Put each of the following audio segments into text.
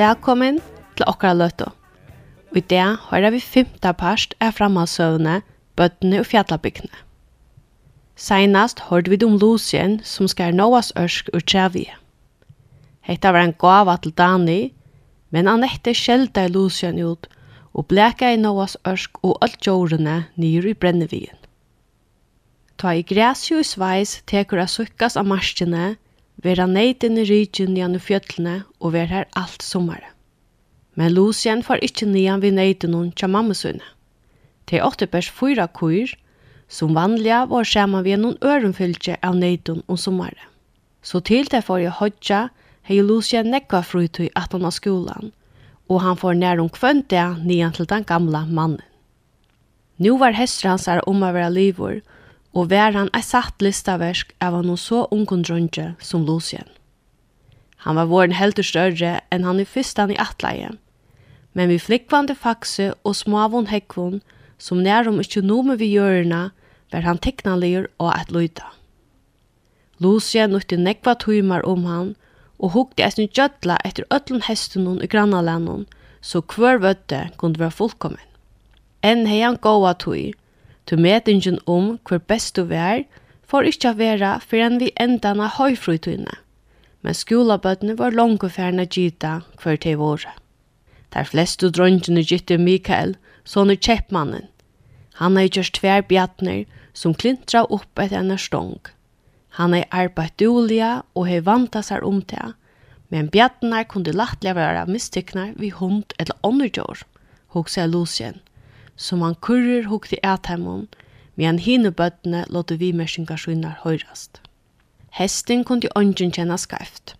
Velkommen til okkara løtu. I det hører vi femte parst av framhalsøvne, bøttene og fjallabygdene. Seinast hørte vi om Lucien som skar Noahs ørsk ur Tjavie. Hetta var en gava til Dani, men Annette i Lucien ut og bleka i Noahs ørsk og alt jordene nyr i brennevien. Ta i græsjus veis tekur a sukkas av marskene, vera neitin i rygin nian i fjöllene og vera her alt sommare. Men Lucien far ikkje nian vi neitin hon tja mammesunne. Te åtte pers fyra kuir, som vanliga var saman vi noen ørenfylgje av neitin om sommare. Så til det får jeg hodja, hei Lucien nekva frutøy at han av skolan, og han får nær om kvøntia nian til den gamla mannen. Nu var hestra hans er om å være livor, og og var han ei satt listaversk av han så ungen dronje som Lucien. Han var våren heldur større enn han i fyrstan i atleie, men vi flikkvande fakse og smavon hekvon, som nærum ikkje nome vi gjørna, var han teknaligur og et løyda. Lucien nutti nekva tøymar om han, og hukte eisne gjødla etter ötlun hestunun i grannalennon, så hver vøtte kund være fullkommen. Enn hei han gåa tøy, Tu metingen om hver bestu vær, får ikkje a vera fyrir enn vi endan av høyfrutøyne. Men skolabøttene var langt færne gita hver til våre. Der flestu drøntjene gitte Mikael, sånne kjeppmannen. Han har gjørst tver bjattner som klintra opp etter en stong. Han har arbeidt dulia og har vanta seg om det, men bjattner kunde lattelig være mistykkner vi hund eller åndergjør, hokser Lucien som han kurrer hukte ät hemmon, medan hinne bøttene låte vi mersingarsvinnar høyrast. Hesten kunne ånden kjenne skreft.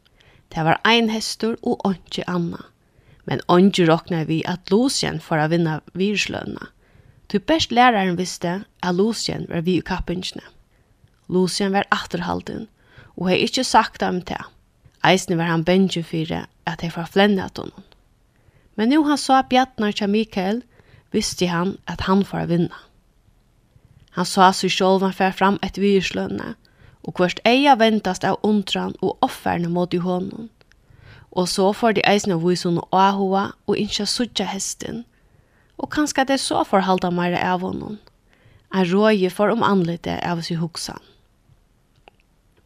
Det var ein hester og ånden anna. Men ånden råkna vi at Lucien for å vinna virslønna. Du best læreren visste at Lucien var vi i kappingsene. Lucien var atterhalden, og hei ikkje sagt dem til. Eisne var han bengen fyrir at hei var flennet honom. Men nu han sa bjattnar til Mikael, visste han at han får vinna. Han sa sig sjálv han fär fram et virslønne, og kvart eia ventast av ontran og offerne mot i hånden. Og så får de eisne visun og ahua og incha sucha hesten, og kanskje det så får halda meira av honom. Han råje for om anlite av seg hoksan.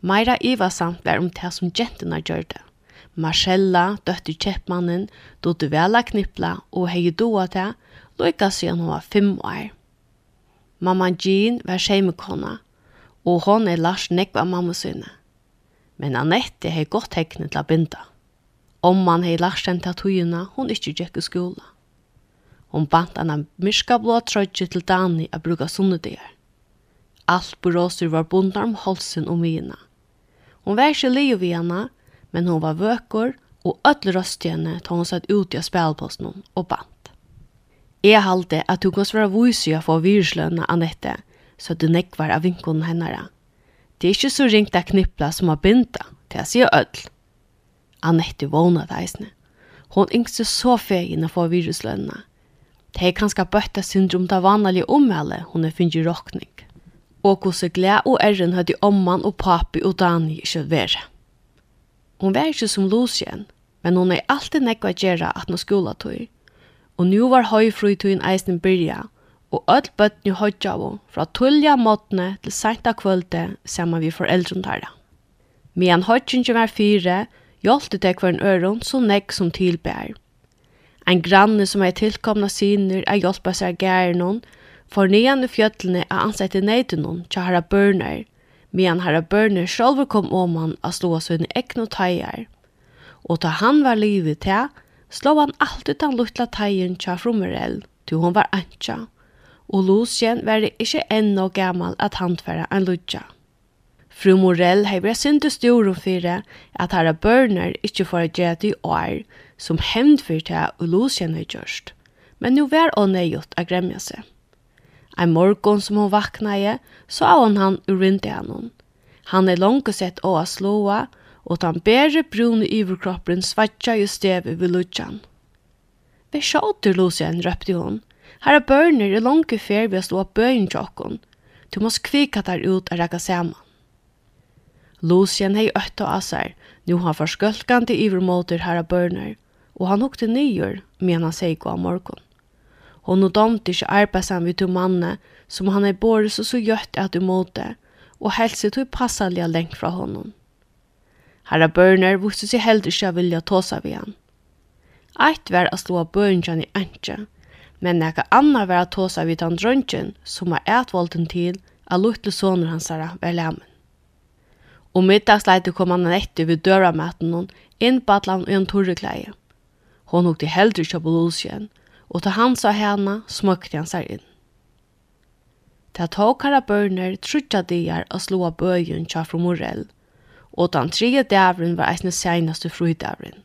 Meira ivasamt var om det som gentina gjørte. Marcella, døtti kjeppmannen, dotte vela knippla og hei doa til lykka siden hun var fem år. Mamma Jean var skjemekona, og hon er Lars nekva mamma sine. Men Annette hei godt hekne til å binda. Om man hei Lars den til togene, hun ikke gikk i skola. Hon bant anna myrska blå trøyde til Dani a bruka sunnedier. Alt buråser var bundar om holsen og mina. Hon var ikke liv i henne, men hon var vøker og öll røst henne til hon satt ut i spelposten og bant. Jeg halte at du kan svare vise å få virslønne Annette, så du nekvar av vinkonen hennara. Det er ikke så ringt av knippla som har binta til jeg sier ødel. Annette vågna deisne. Hon yngste så fegin å få viruslønne. Det er kanskje bøtta syndrom det vanlige omhelle hun er finnig råkning. Og hvordan gled og æren hadde omman og papi og Dani ikke være. Hun var ikke som Lucien, men hun er alltid nekva gjerra at no skola tog og nu var høyfrøytøyen eisen byrja, og öll bøttene hodgjavo fra tullja måttene til senta kvölde saman vi foreldren tarra. Medan hodgjinge var fyre, hjolte det hver en øron så nekk som tilbær. Ein granne som er tilkomna syner er hjelpa seg gæren hon, for nian i fjöllene er ansett i neiden hon til herra børner, medan herra børner sjolver kom om han a slå av sine og teier. Og ta han var livet til, slå han alltid den luttla teien tja frummerell, til hon var antja, og Lucien var det ikkje ennå gammal at handfæra en lutja. Fru Morell hei vært synd stor og at herra Børner ikkje får gjøre det i år, som hevnd for det og Lucien har gjørst. Men nu var å nøyot å gremja seg. Ein morgon som hun vakna i, så av han han urinti han hon. Han er langt sett å slåa, og og den bære brune iverkroppen svatja i stevet ved lutsjan. Vi sjåter, Lucien, røpte hun. Her er børner i lange fer ved å stå bøyen tjokken. Du må skvika der ut og rekka saman. Lucien hei øtta av seg. Nu har forskølkande ivermåter her er børner, og han hukte nyer, men han seg gå av morgen. Hon og domte ikke arbeidsen vid to manne, som han er båret så så gjøtt at du måte, og helst tog passalega lengt fra honom. Herra Börner visste seg heldur ikke å vilja tåsa vi han. Eit var å slå bøyngjan i ønskje, men nekka anna var å tåsa vi den drøntjen som var etvolden til at luttle soner hans herra var lemmen. Og middagsleite kom han etter ved døramaten hon, innbattlan i en torrekleie. Hon hukte heldur ikke på lusjen, og til han sa henne smøkte han seg inn. Ta herra börner trutja dier og slåa bøyun tja fra Morell, og den tredje dævren var eisne seinaste frydævren.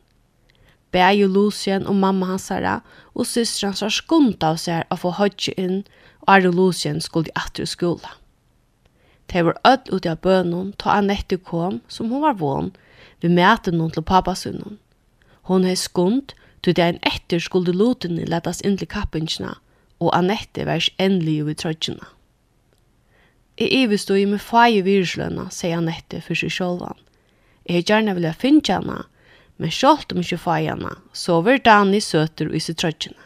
Bæg og Lucien og mamma hans herra og systeren hans var skundt av seg å få hodje inn, og er og Lucien skulle i atre skola. De var ødt ut av bønnen, ta Annette kom, som hun var vån, vi møte noen til pappasunnen. Hon er skundt, til det en etter skulle loten i letas inn til kappingsene, og Annette var ikke endelig i trøtjene. Jeg iverstod med feie viruslønna, sier han etter for seg sjålvan. Jeg har gjerne vilja finne henne, men sjålt om ikke feie henne, så var Dani søter i sitt trøtjene.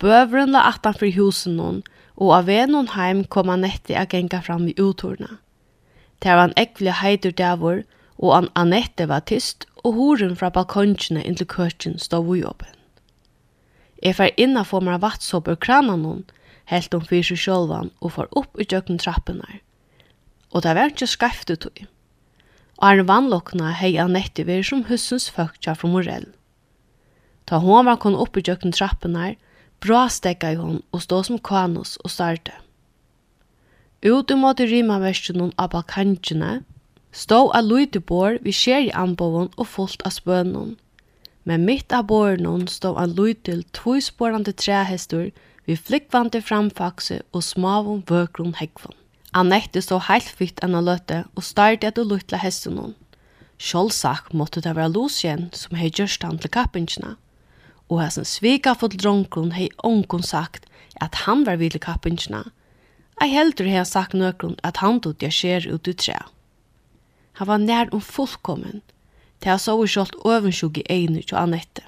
Bøveren la atan for husen noen, og av en noen heim kom han etter å genga fram i uttorene. Det var en ekvelig heidur davor, og an Anette var tyst, og horen fra balkongene inntil køtjen stod vi åpen. Jeg fer inna og meg vattsopp ur noen, helt hun fyrir seg sjálvan og for opp i djøkken trappunar. Og det var ikke skaftet tog. Og er vannlokkna hei Annette veri som hussens føkja fra Morell. Ta hon var kon opp i djøkken trappunar, bra stekka i hon og stå som kanus og starte. Ut i måte rima versen av balkantjene, stå av lydebor vi skjer i anboven og fullt av spønnen. Men mitt av båren stå av lydel tvoisporande træhestor, vi flikkvante framfakse og smavum vøkron hekvon. Annette så heilt fitt anna løtte og starte etter luttla hesten hon. Sjålsak måtte det være Lucien som hei gjørst han til kappingsna. Og hans svika fått dronkron hei onkon sagt at han var villig kappingsna. Jeg heldur hei sagt nøkron at han tog det skjer ut ut tre. Han var nær om fullkommen, til han så sjålt øvensjog i egnet og Annette.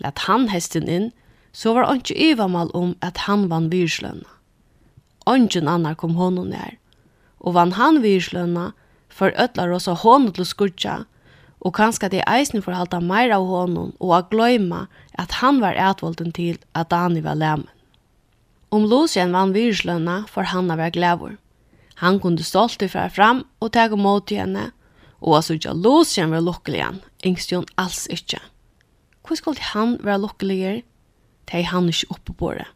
Lett han hesten inn, så var ikke ivamal om at han vann virslønna. Ongen annar kom honom nær, og vann han virslønna, for ötlar oss av honom til skurtja, og kanskje det eisen for halta meir av honom og a gløyma at han var ætvolden til at Dani var lemen. Om Lucien vann virslønna, for han var glævor. Han kunde stolt til fram fram og tega mot henne, og at sutja Lucien var lukkeligan, yngst jo alls ikkje. Hvor skulle han være lukkeliger, tei han ikkje oppe på det.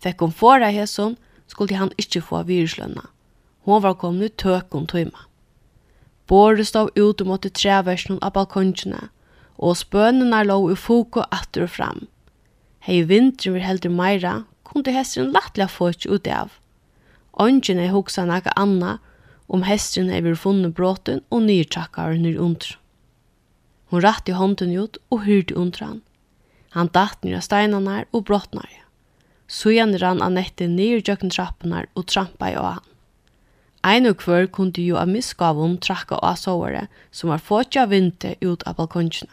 Fekk det her sånn, skulle han ikkje få viruslønna. Hon var kommet ut tøkon tøyma. Båre stod ut og måtte treversen av balkongene, og spønene lå i foko atter og fram. Hei vinteren vil heldur meira, kunne hesteren lattelig få ikke ut av. Ongen er hoksa naga anna, om hesteren er vil funne bråten og nyrtakkaren nyr under. Hun rett i hånden ut og hyrte under han. Han datt nere av steinarnar og brottnare. Sujan rann Annette nere jøkken trappunar og trampa i han. Ein og kvør kunde jo av misgavun trakka av sovare som var fåtja vinte ut av balkonjene.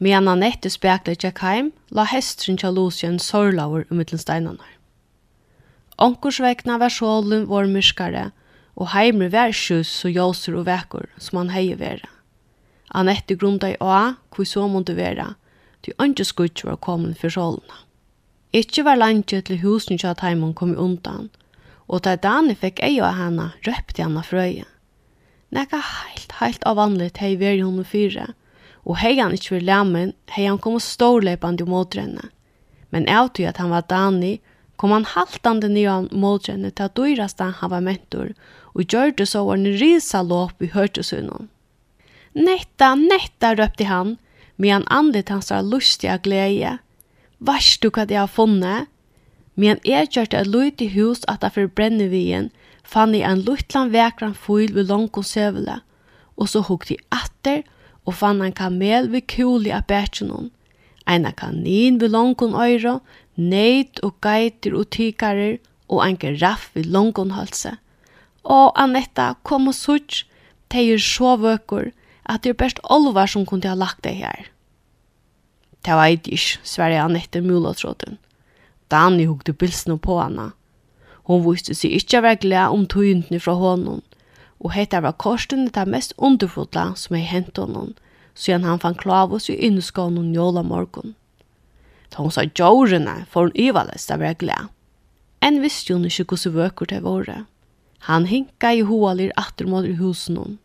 Medan Annette spekla tjekk heim, la hestrin tja Lucien sorlaur um mittlen steinanar. Onkursvekna var sjålen vår myrskare, og heimre var sjus så jåser og vekur som han heie vera. Annette grunda i å, hvor så måtte vera, til ønske skutt var kommet for sålene. Ikke var landet til husen til at heimen kom undan, og da Dani fikk ei av henne, røpte henne frøye. Nekka heilt, heilt av vanligt hei veri hun og fyre, og hei han ikke vil lemmen, hei han kom stårleipande mot henne. Men avtøy at han var Dani, kom han haltande nye mot henne til at dyraste han var mentor, og gjør det så var en risa låp i hørtesunnen. Netta, netta, røpte han, medan andet hans har lustig av glede. Vars du hva det har funnet? Medan jeg gjørte et lydig hus at jeg for brennevien, fann jeg en luttland vekran fyl ved langt og og så hukte jeg atter og fann en kamel ved kuli av bætjennom. en kanin ved langt og øyre, neid og geiter og tykarer, og en giraff ved langt og halse. Og Anetta, kom og sutt, de er så vøkker, at det er best olvar som kunne ha lagt det her. Det var ikke, sverre han etter mulatråden. Dani hugde bilsen på henne. Hon visste seg ikkje være glad om tøyndene fra hånden, og hette var korsen det mest underfotla som er hent honom, siden han fann klavus i innskånen jola morgon. Da hon sa jorene, for hun yvalest av være glad. En visste hun ikke hvordan vøkker det var. Han hinka i hoalir atter mot husen hon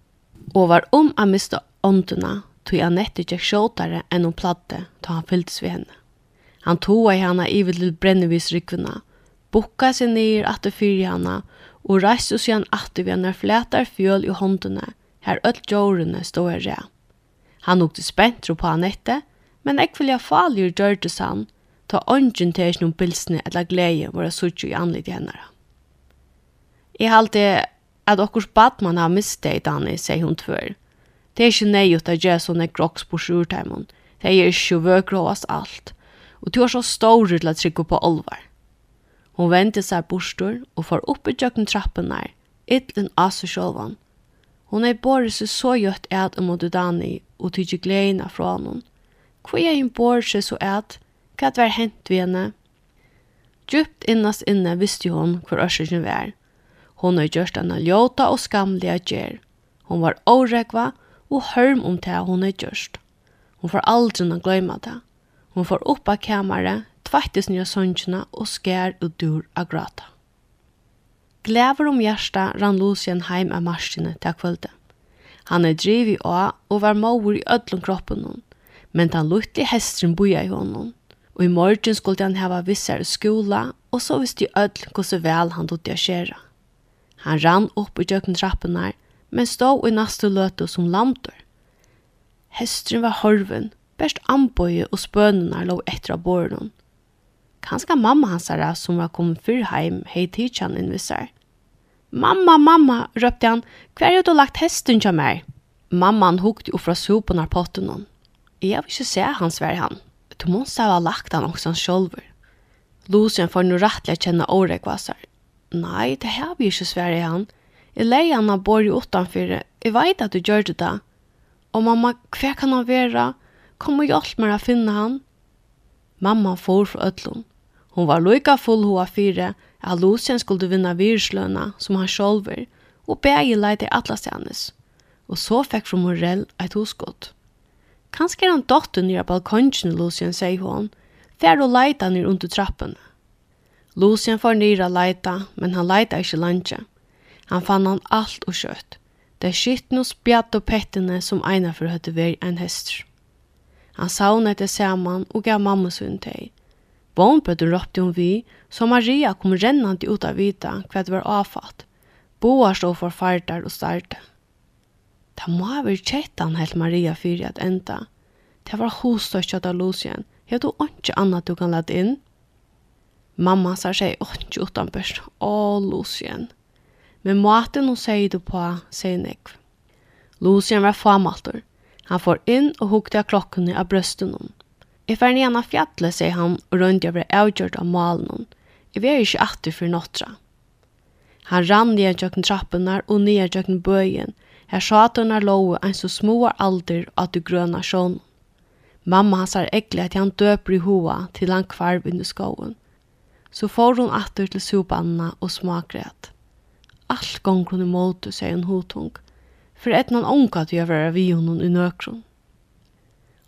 og var om å miste åndene, tog Annette gikk sjåtare enn hun platte, da han fylltes ved henne. Han tog i henne i ivet til brennevisrykkene, bukka seg ned at det fyrer henne, og reiste seg han at det ved henne fletar fjøl i håndene, her ølt jordene stod i rea. Han åkte spentro på Annette, men ekvelja faljer gjørtes han, ta ånden til noen bilsene eller glede var suttje i anlitt henne. Jeg halte at okkurs badman har misteg Danny, sier hun tvør. Det er ikke nøyut av jeg sånne groks på sjurteimen. Det er ikke vøkråast alt. Og du er så stor til å trykke på olvar. Hun ventet seg bostor og får opp i jøkken trappen der, ytlen av seg sjølvan. Hun er bare seg så gjøtt et om mot Dani og tydje gledene fra henne. Hvor er hun bare seg så et? Hva er det hent ved henne? Djupt innast inne visste hun hvor ørsøkjen var. Hon har gjort henne ljóta og skamliga gjer. Hon var åregva og hørm om det hon har gjort. Hon får aldri å gløyma det. Hon får oppa kameret, tvættis nye sønnsjene og skær ut dur av grata. Glever om hjärsta rann Lucien heim av marsjene til kvölde. Han er driv i å og var mor i ödlom kroppen hon, men han lutte hestren boja i honom. Og i morgen skulle han hava vissar skola, og så visste i ödl hvordan vel han dutte å skjera. Han rann opp i djøkken trappunar, men stå i nastu løte som lamtur. Hestren var horven, best anbøye og spønene lov etter av båren. Kanskje mamma hans er som var kommet før hjem, hei tidsjan innvisar. Mamma, mamma, røpte han, hver er du lagt hesten til meg? Mamman hukte opp fra sopen av potten hon. Jeg vil ikke se hans vær han. Du måste ha lagt han også sjolver. Lucien får nå rettelig kjenne åregvassar, Nei, det har vi ikke svære han. Jeg leier han av bor i utenfor. Jeg vet at du gjør det da. Og mamma, hva kan han være? Kom og hjelp meg å finne han. Mamma får fra Øtlund. Hon var lykka full hoa fire at Lucien skulle vinna virsløna som han sjolver, og begge leide atlas hennes. Og så fikk fra Morell et hoskott. Kanskje er han dotter nere av Lucien, sier hon, fer og leita nere under trappen. Lucien får nyra leita, men han leita ikkje lanje. Han fann han alt og kjøtt. Det er skitten og spjatt og pettene som eina for høyde veri en hester. Han sauna etter saman og gav mamma sunn teg. Bånbrødden råpte hun vi, så Maria kom rennant ut av vita hva det var avfatt. Boar stod for fardar og starte. Det må ha vært kjettan, helt Maria fyrir at enda. Det var hos størst av Lucien. Hei du ikke annet du kan lade inn? Mamma sa seg åttje børst, og Lucien. Men maten hun sier du på, sier Nick. Lucien var famaltor. Han får inn og hukte av klokkene av brøsten hon. Jeg fer igjen av fjallet, sier han, og rundt jeg ble avgjørt av malen hon. Jeg var ikke atter for nåttra. Han rann ned gjøkken trappene og ned gjøkken bøyen. Her satan er lov en så små alder at du grøna sjån. Mamma hans er eglet at han døper i hoa til han kvarv under skoven. Så får hun atter til sopanna og smakret. Alt gong hun måte, sier hun hotung, for etnan onka til å være vi honom i nøkron.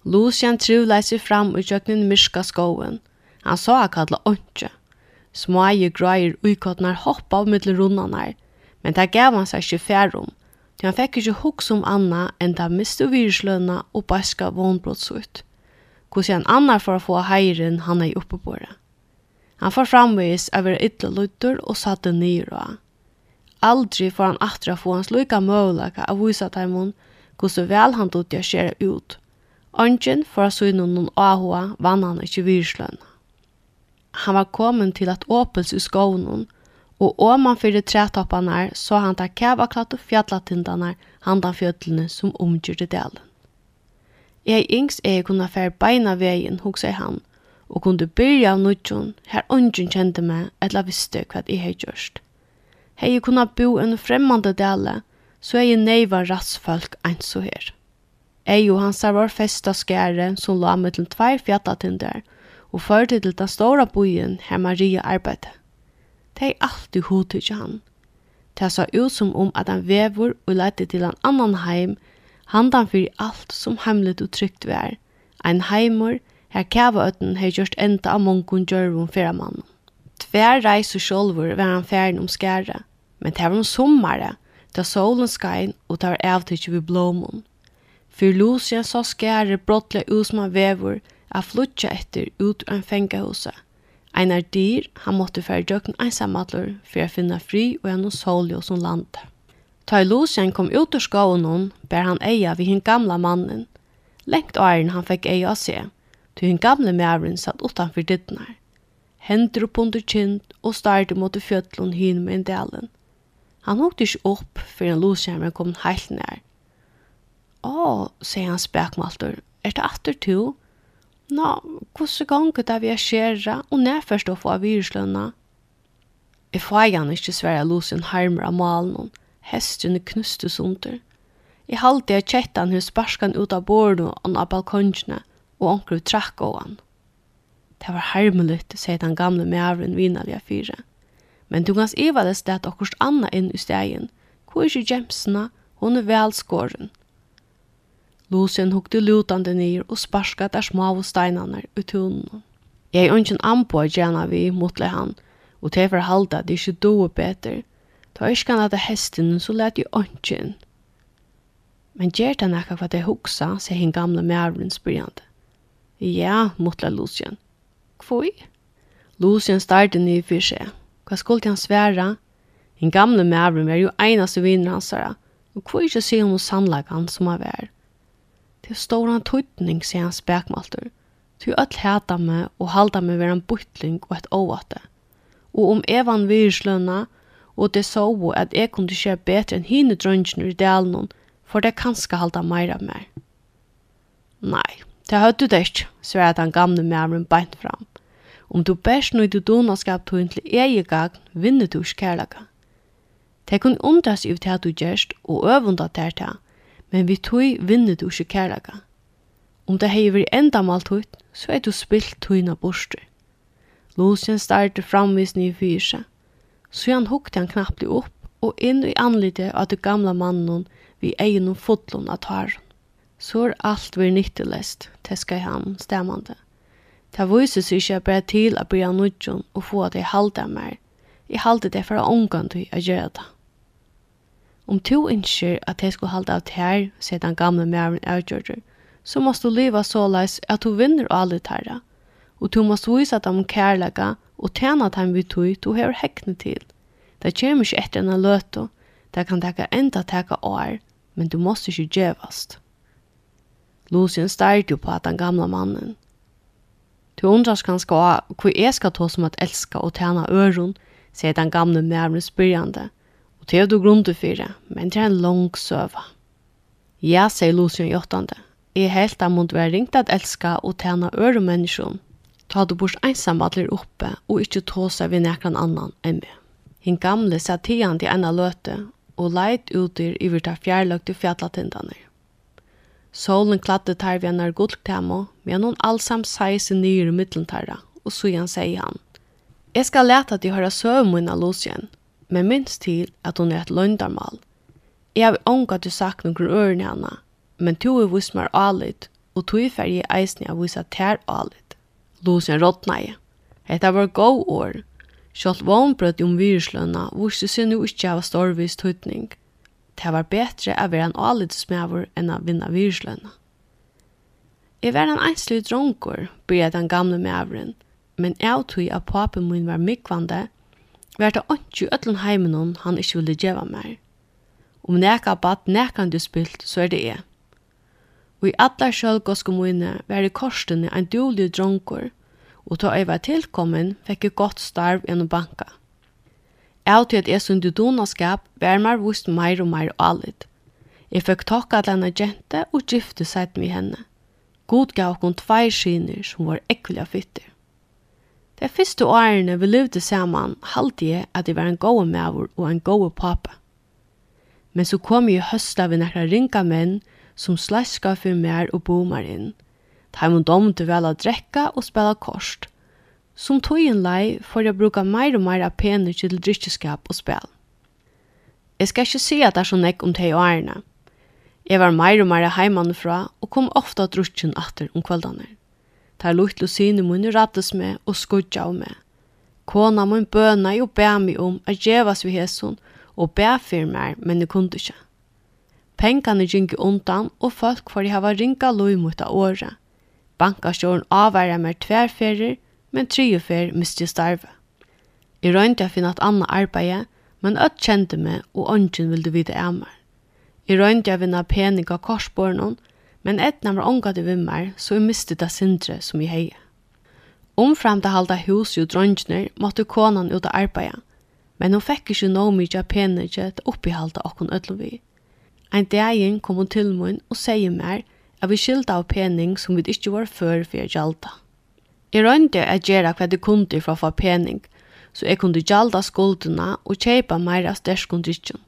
Lucian trulei seg fram i kjøkkenen myrska skoven. Han sa a kalla åndsje. Smaie grøyer uikotnar hoppa av mittel rundanar, men det gav han seg ikke færum, til han fikk ikke hoks om Anna enn da miste virslønna og baska vonbrottsut. Hvordan annar for å få heiren han er oppe på det. Han får framvis av vera ytla lutter og satte nyra. Aldri får han atra få hans lika møvlaka av visa taimun hvordan vel han dutt skjer ut. Ongen for å synne noen ahua vann han ikkje virslønn. Han var kommet til at åpels i skånen, og om man fyrir trætoppanar, så han tar kævaklatt og fjallatindanar handan fjøtlene som omgjorde delen. Jeg yngst er jeg kunne fære beina veien, hugsa han, og kunde byrja av nudjon her ongen kjente meg etla visste hva jeg hei gjørst. Hei jeg kunna bo en fremmande dele, så hei neiva rassfolk eins og her. Ei og hans var festa skære som la meg til tvær fjattatinder, og førte til den store byen her Maria arbeidde. Det er alltid hodet ikke han. Det sa ut som om at han vever og lette til en annan heim, handan for alt som hemlet og trygt vær, ein heimur, her kavaøtten har gjort enda av mongon djørvun fyramannen. Tvær reis og sjolvur var han færen om skære, men det var om sommare, da solen skrein og tar avtidje vi blåmån. Fyr Lucia så skære brottla usma vevor a flutja etter ut av en fengahuset. Einar dyr, han måtte fære døkken einsamadler for å finne fri og gjennom soljo som land. Ta i Lucien kom ut ur skoven hon, bær han eia vid hin gamla mannen. Lengt åren han fikk eia å se, til hinn gamle mæren satt utanfor dittnar. Hender opp under kind og starte mot fjötlun hin med en delen. Han hukte ikke opp før en loskjermen kom heilt nær. Å, sier han spekmaltur, er det atter to? Nå, hvordan ganger det vi er skjera og nedførst å få av viruslønna? Jeg får igjen ikke svære losen harmer av malen, hestene knustes under. Jeg halte jeg kjettan hos barskan ut av bordet og av balkongene, og onker trakk av han. Det var harmeligt, sier den gamle mævren vinaliga fyre. Men du kan skrive det at okkurst anna inn i stegen. Hvor er ikke Jemsene? Hun er velskåren. Lucien hukte lutande nir og sparska der små av steinene ut tunnen. Jeg er ønsken anpå gjerne vi, motle han, og til for halda det ikke doe beter. Ta ikke han at hesten, så let jeg inn. Men gjør det nekka hva det huksa, sier hin gamle mævren spyrjande. Ja, mutla Lucien. Kvoi? Lucien startade ny for seg. Hva skulle han svære? En gamle mævren var jo einaste vinner hans herre, og kvoi ikke sier hun sannleggen som han var. Det står en tøytning, sier han spekmalter. Du ødel heta meg og halda meg være en bytling og et åvate. Og om evan virslønna, og det så at jeg kunne skje betre enn hine drøngjene i delen, for det kanskje halda meira mer. Nei, Det har du dæst, svært han gamle mæren beint fram. Om du bæst nøy du donaskap tøyn til egegagn, vinner du skærlaga. Det kun undras ut til du gjerst og øvunda der til, men vi tøy vinner du ikke kærlaga. Om det hei veri enda malt høyt, så er du spilt tøyna borster. Lucien starte framvisning i fyrse, så han hukte han knappt opp og inn i anlite av det gamla mannen vi egen og fotlån av taren så er alt vi nyttelest, teska han stemmande. Det viser seg ikke bare til å bli av nødjon og få at jeg halte mer. Jeg halte det for å omgå til å gjøre det. Om to innskjer at jeg skulle halda av tær, sier den gamle mæren avgjørger, så måst du leva såleis at du vinner alle tæra, og du måst vise dem kærlega og tjena dem vi tog du hever hekne til. Det kommer ikke etter en løto, det kan teka enda teka år, men du måst ikke gjevast. Lucien starrade på den gamla mannen. Du undras kanskje av hvor jeg skal ta som at elska og tjene øren, sier den gamle mærmene spyrjande, og det er du grunn til fire, men det er en lang søva. Ja, sier Lucien jottande, jeg helt av mot være ringt at elska og tjene øren menneskjon, ta du bors ensam atler oppe, og ikke ta seg ved nekran annan enn meg. Hinn gamle sa tian til ena løte, og leit utir i ta fjærløgte til fjallatindane. Solen kladde tar vi henne gulltemo, men hon allsam sier seg nyr i middeltarra, og så igjen sier han. Jeg skal lete at de hører søve av Lucien, men minst til at hun er et løndarmal. Jeg har ångat du sagt noen ørene henne, men to er vist meg alit, og to er ferdig eisen jeg vist at her alit. Lucien rådna jeg. Hetta var god år. Sjalt vannbrød om viruslønna, viste seg nu ikke av storvis tøytning. Det var betre å være en avlidsmæver enn å vinne virslønna. Jeg var en einslig dronker, bryr den gamle mæveren, men jeg tog at papen min var mykvande, var det ikke ødlen heimen han ikke ville gjøre mer. Om neka bad nekan du spilt, så er det jeg. Og i alle sjølgåske mine var det korsene en dulig dronker, og ta jeg var tilkommen fikk jeg godt starv gjennom banka. Jeg til at jeg sundu donaskap, var mer vust mer og mer alit. Jeg fikk takka til jente og gifte seg med henne. God gav hun tvei skiner som var ekkuliga fytter. De første årene vi levde saman, halte jeg at jeg var en god maver og en god pappa. Men så kom jeg høsta ved nekra ringa menn som slæska for mer og bomar inn. De må domte vel å drekka og spela korst, Som tøyen lei får jeg bruka meir og meir av pener til drikkeskap og spel. Jeg skal ikke si at det er så nekk om teg og ærene. Jeg var meir og meir heimanifra og kom ofta drukken atter om kveldene. Der lukt lusine munne rattes med og skudja av meg. Kona mun bøna jo bæ meg om at djevas vi hesson og bæ fyrir meg, men jeg kunde ikke. Penkane gynge undan og folk for jeg hava ringa loj mot av året. Bankastjåren avværa meg tverferer, men tredje fer miste starve. Jeg røynte å finne et annet arbeid, men øtt kjente meg, og ånden ville vite av meg. Jeg røynte jeg vinne pening av korsbåren, men etna var ångat i vimmer, så jeg miste det sindre som jeg heier. Omfram til halda hus jo drøngner, måtte konan ut av arbeid, men hun fikk ikke noe mye av pening til oppihalda okkon ødlovi. Ein dagen kom hun til mun og sier mer at vi skylda av pening som vi ikke var før for å gjalda. Jeg rønte at gjøre hva det kunne for å få pening, så jeg kunne gjalda skuldene og kjøpe mer av størskundrykken.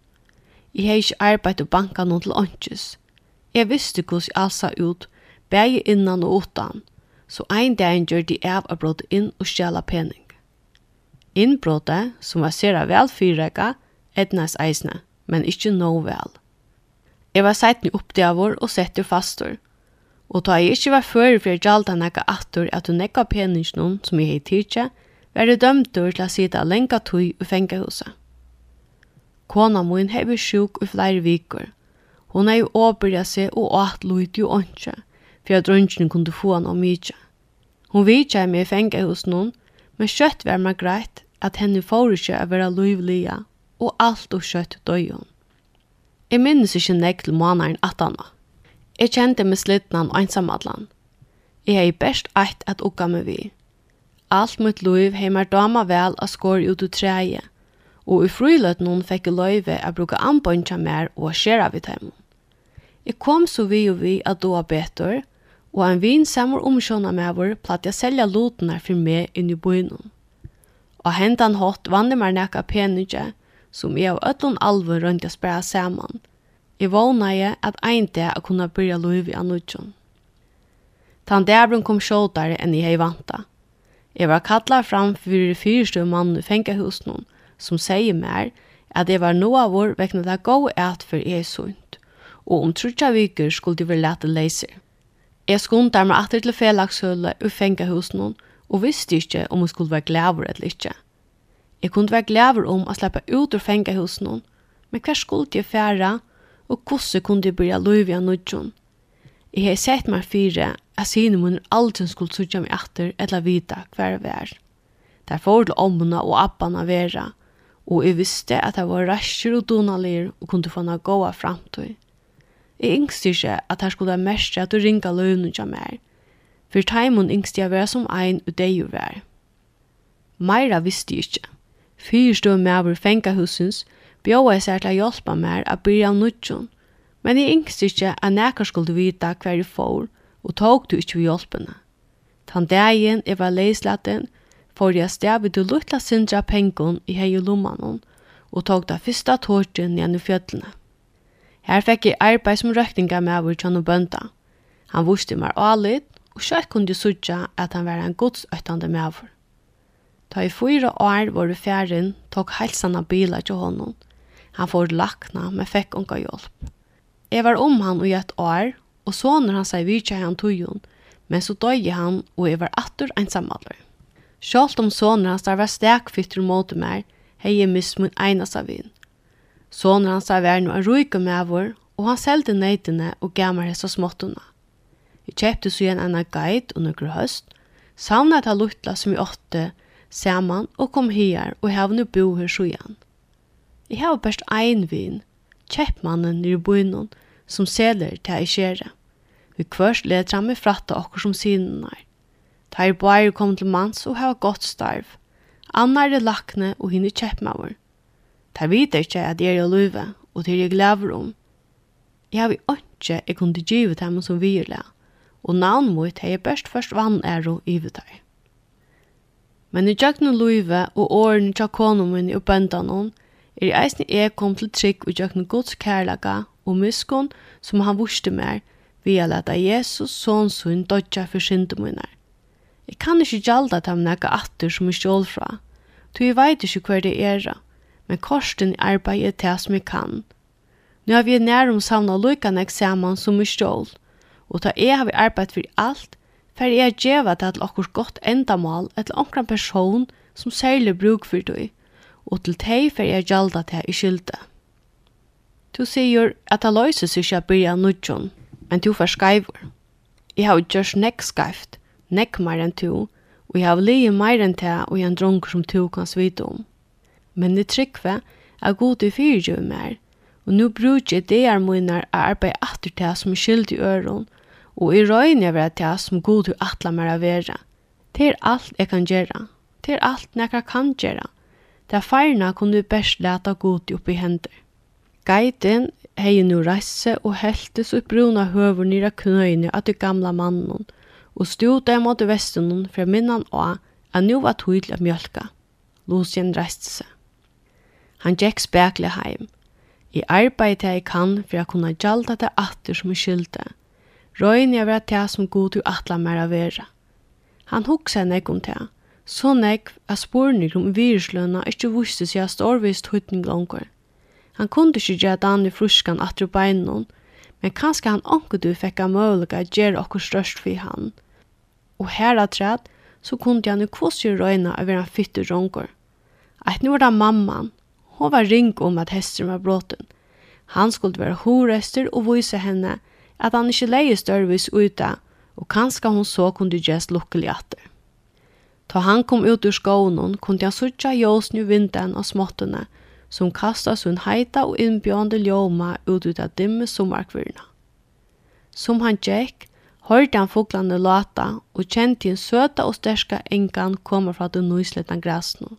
Jeg har ikke arbeidt å banka noen til åndkjøs. Jeg visste hvordan jeg sa ut, begge innan og utan, så ein dag gjør de av å bråte inn og stjela pening. Innbråte, som var sera vel fyrrega, etnas eisne, men ikkje nå vel. Jeg var seitni oppdaver og setter fastor, Og ta jeg ikke var før for jeg gjaldt han ikke atter at du nekka peningsnån som jeg heit tidkje, var jeg dømtur til å sida lenka tøy i fengehuset. Kona min hei sjuk i flere viker. Hun hei åbyrja seg og åt loit jo åndsje, for at drønnsjen kunne få han om mykje. Hun vidtja meg i fengehus noen, men kjøtt var meg greit at henne får ikke å være livlige, og alt og kjøtt døy hun. Jeg minnes ikke nek til måneden at han var. Jeg kjente meg slitnan og ensamallan. Jeg hei best eit at ukka meg vi. Alt mitt liv har meg dama vel å skåre ut ut treie, og i friløt noen fikk løyve å bruke anbøntja mer og skjera vidt hjemme. Jeg kom så vi og vi at doa betur, og en vin samur omkjønna med vår platt jeg selja lotene for meg inn i bøynen. Og hentan hatt vann jeg mer nekka penige, som jeg og ötlun alvor rundt jeg spara saman, Jeg vågnaði at ein dag a kunna byrja loiv i Anudjon. Tan dæbrun kom sjåtare enn jeg hei vanta. Jeg var kallar fram fyrir fyrstu mann i fengahusnum, som sier mer at jeg var noa vår vekna det gå et for jeg sunt, og om trutja viker skulle de være lete leiser. Jeg skundar meg atter til felagshøle og fengahusnum, og visste ikke om jeg skulle være glæver eller ikke. Jeg kunne være glæver om å slippe ut ur fengahusnum, men hver skulle jeg fære, og og hvordan kunne jeg bli løyve av nødjon. Jeg har sett meg fire at sine munner aldri skulle sutja meg atter eller vite hver vi er. Der får til ommene og appene være, og jeg visste at jeg var rasjer og donalir og kunne få noe gåa framtid. Jeg yngste ikke at jeg skulle mest at du ringa løyvnum til meg, for teimen yngste jeg være som ein og deg jo vær. Meira visste jeg ikke. Fyre stod med over fengahusens, bjóðaði sær til að hjálpa mér at byrja av nudjon, men jeg yngst ikke at nekker skulle vita hver jeg får, og tok du ikke ved hjálpene. Tan dagen jeg var leislaten, får jeg sted du luttla sindra pengon i hei og lommanon, og tok da fyrsta tårtjen gjennom fjøtlene. Her fikk jeg arbeid som røkninga med over tjønne bønda. Han vuste meg alit, og sjøtt kunne jeg sudja at han var en godsøttande med over. Da i fyra år var det fjæren, tok helsan av bilar til honom, Han får lakna, men fekk unga hjelp. Jeg var om han i ett år, og så når han seg virkja han tujon, men så døg han, og jeg var attur ensamallur. Sjålt om soner hans der var stekfytter mot meg, hei jeg mist min einas av vin. Soner hans der var noen ruike med vår, og han selte nøytene og gammer hessa småttene. Jeg kjøpte så igjen en guide og høst, savnet av luttla som vi åtte, saman og kom her og hevne bo her så igjen. Jeg har best ein vin, kjeppmannen i bøynen, som seler til jeg kjere. Vi kvørst leder han med fratta okkur som sinen er. Da er bare kom til manns og har godt starv. Anna er det lakne og henne er kjeppmaver. Ta vet ikke at jeg er i løyve, og til jeg glæver om. Jeg har vi ikke jeg kunne givet dem som virle, og navn mot jeg best først vann er og ivetar. Men i tjøkken løyve og årene tja konomen og bøndanen, er eisne jeg kom til trygg og gjøkne gods kærlaga og muskon som han vurste mer, vi har leta Jesus sånn sunn dodja for syndemunner. Jeg kan ikke gjalda dem nekka atter som er stjål fra, tu jeg veit ikkje hver det er, men korsten arbeider det som jeg kan. Nå har vi nærum samna lukkan eksamen som er stjål, og ta jeg har vi arbeid for alt, for jeg er djeva til at okkur godt endamal etter omkran person som særlig bruk for døy og til teg fer jeg gjalda til i skylda. Du sier at det løyser seg ikke byrja nudjon, men du får skyver. Jeg har gjort nekk skyft, nekk mer enn du, og jeg har livet mer enn te og en dronker som du kan svite om. Men det tryggve er god til fyrtjøy mer, og nu bruker jeg det er munner å arbeide atter te som er skyld i øron, og i røyne jeg være te som god til atla mer av være. Det er alt jeg kan gjøre. Det er alt jeg kan gjøre. Da feirna kunne vi best leta godi oppi hendur. Geiten hei nu reisse og heltes og bruna høver nira knøyne at du gamla mannen, og stod der mot vestunnen fra minnan og at nu var tydel av mjölka. Lucien reiste seg. Han gikk spekle heim. I arbeid jeg kan for jeg kunne gjalda det atter som er skyldte. Røyne jeg var til som god du atla mer av vera. Han hugsa nek om til så nekv at spurning om virusløna ikkje viste seg at storvist høytning langer. Han kunde ikkje gjøre Daniel fruskan atru beinon, men kanskje han anker du fikk av møylega at gjøre okkur størst for han. Og her atræt, så kunde han jo kvossig røyna av en fytte rongur. Eit nu var det mamman, hon var ring om at hesteren var bråten. Han skulle være horester og vise henne at han ikkje leie størvis ute, og kanskje hon så kunde gjest lukkelig atter. Ta han kom ut ur skånen kunde han suttja jåsen i vinden og småttene, som kastas sin heita og innbjående ljåma ut ut av dimme sommarkvirna. Som han gikk, hørte han fuglene lata og kjente en søta og sterska engan komme fra den nysletan græsno.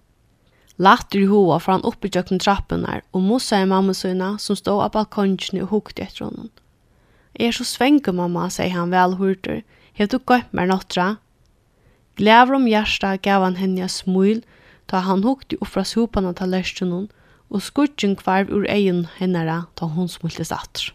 Latter i hoa fra han oppe tjøkken trappen her, og mossa i mamma søyna som stod av balkonjene og hukte etter honom. «Jeg er så svenge, mamma», sier han vel hurter. «Hev du gått med nåttra?» Glæver om hjärsta gav han henne ett smil ta han hukte opp fra sopan av tallerkenen og skudgen kvarv ur egen hennara ta hon smulte satt.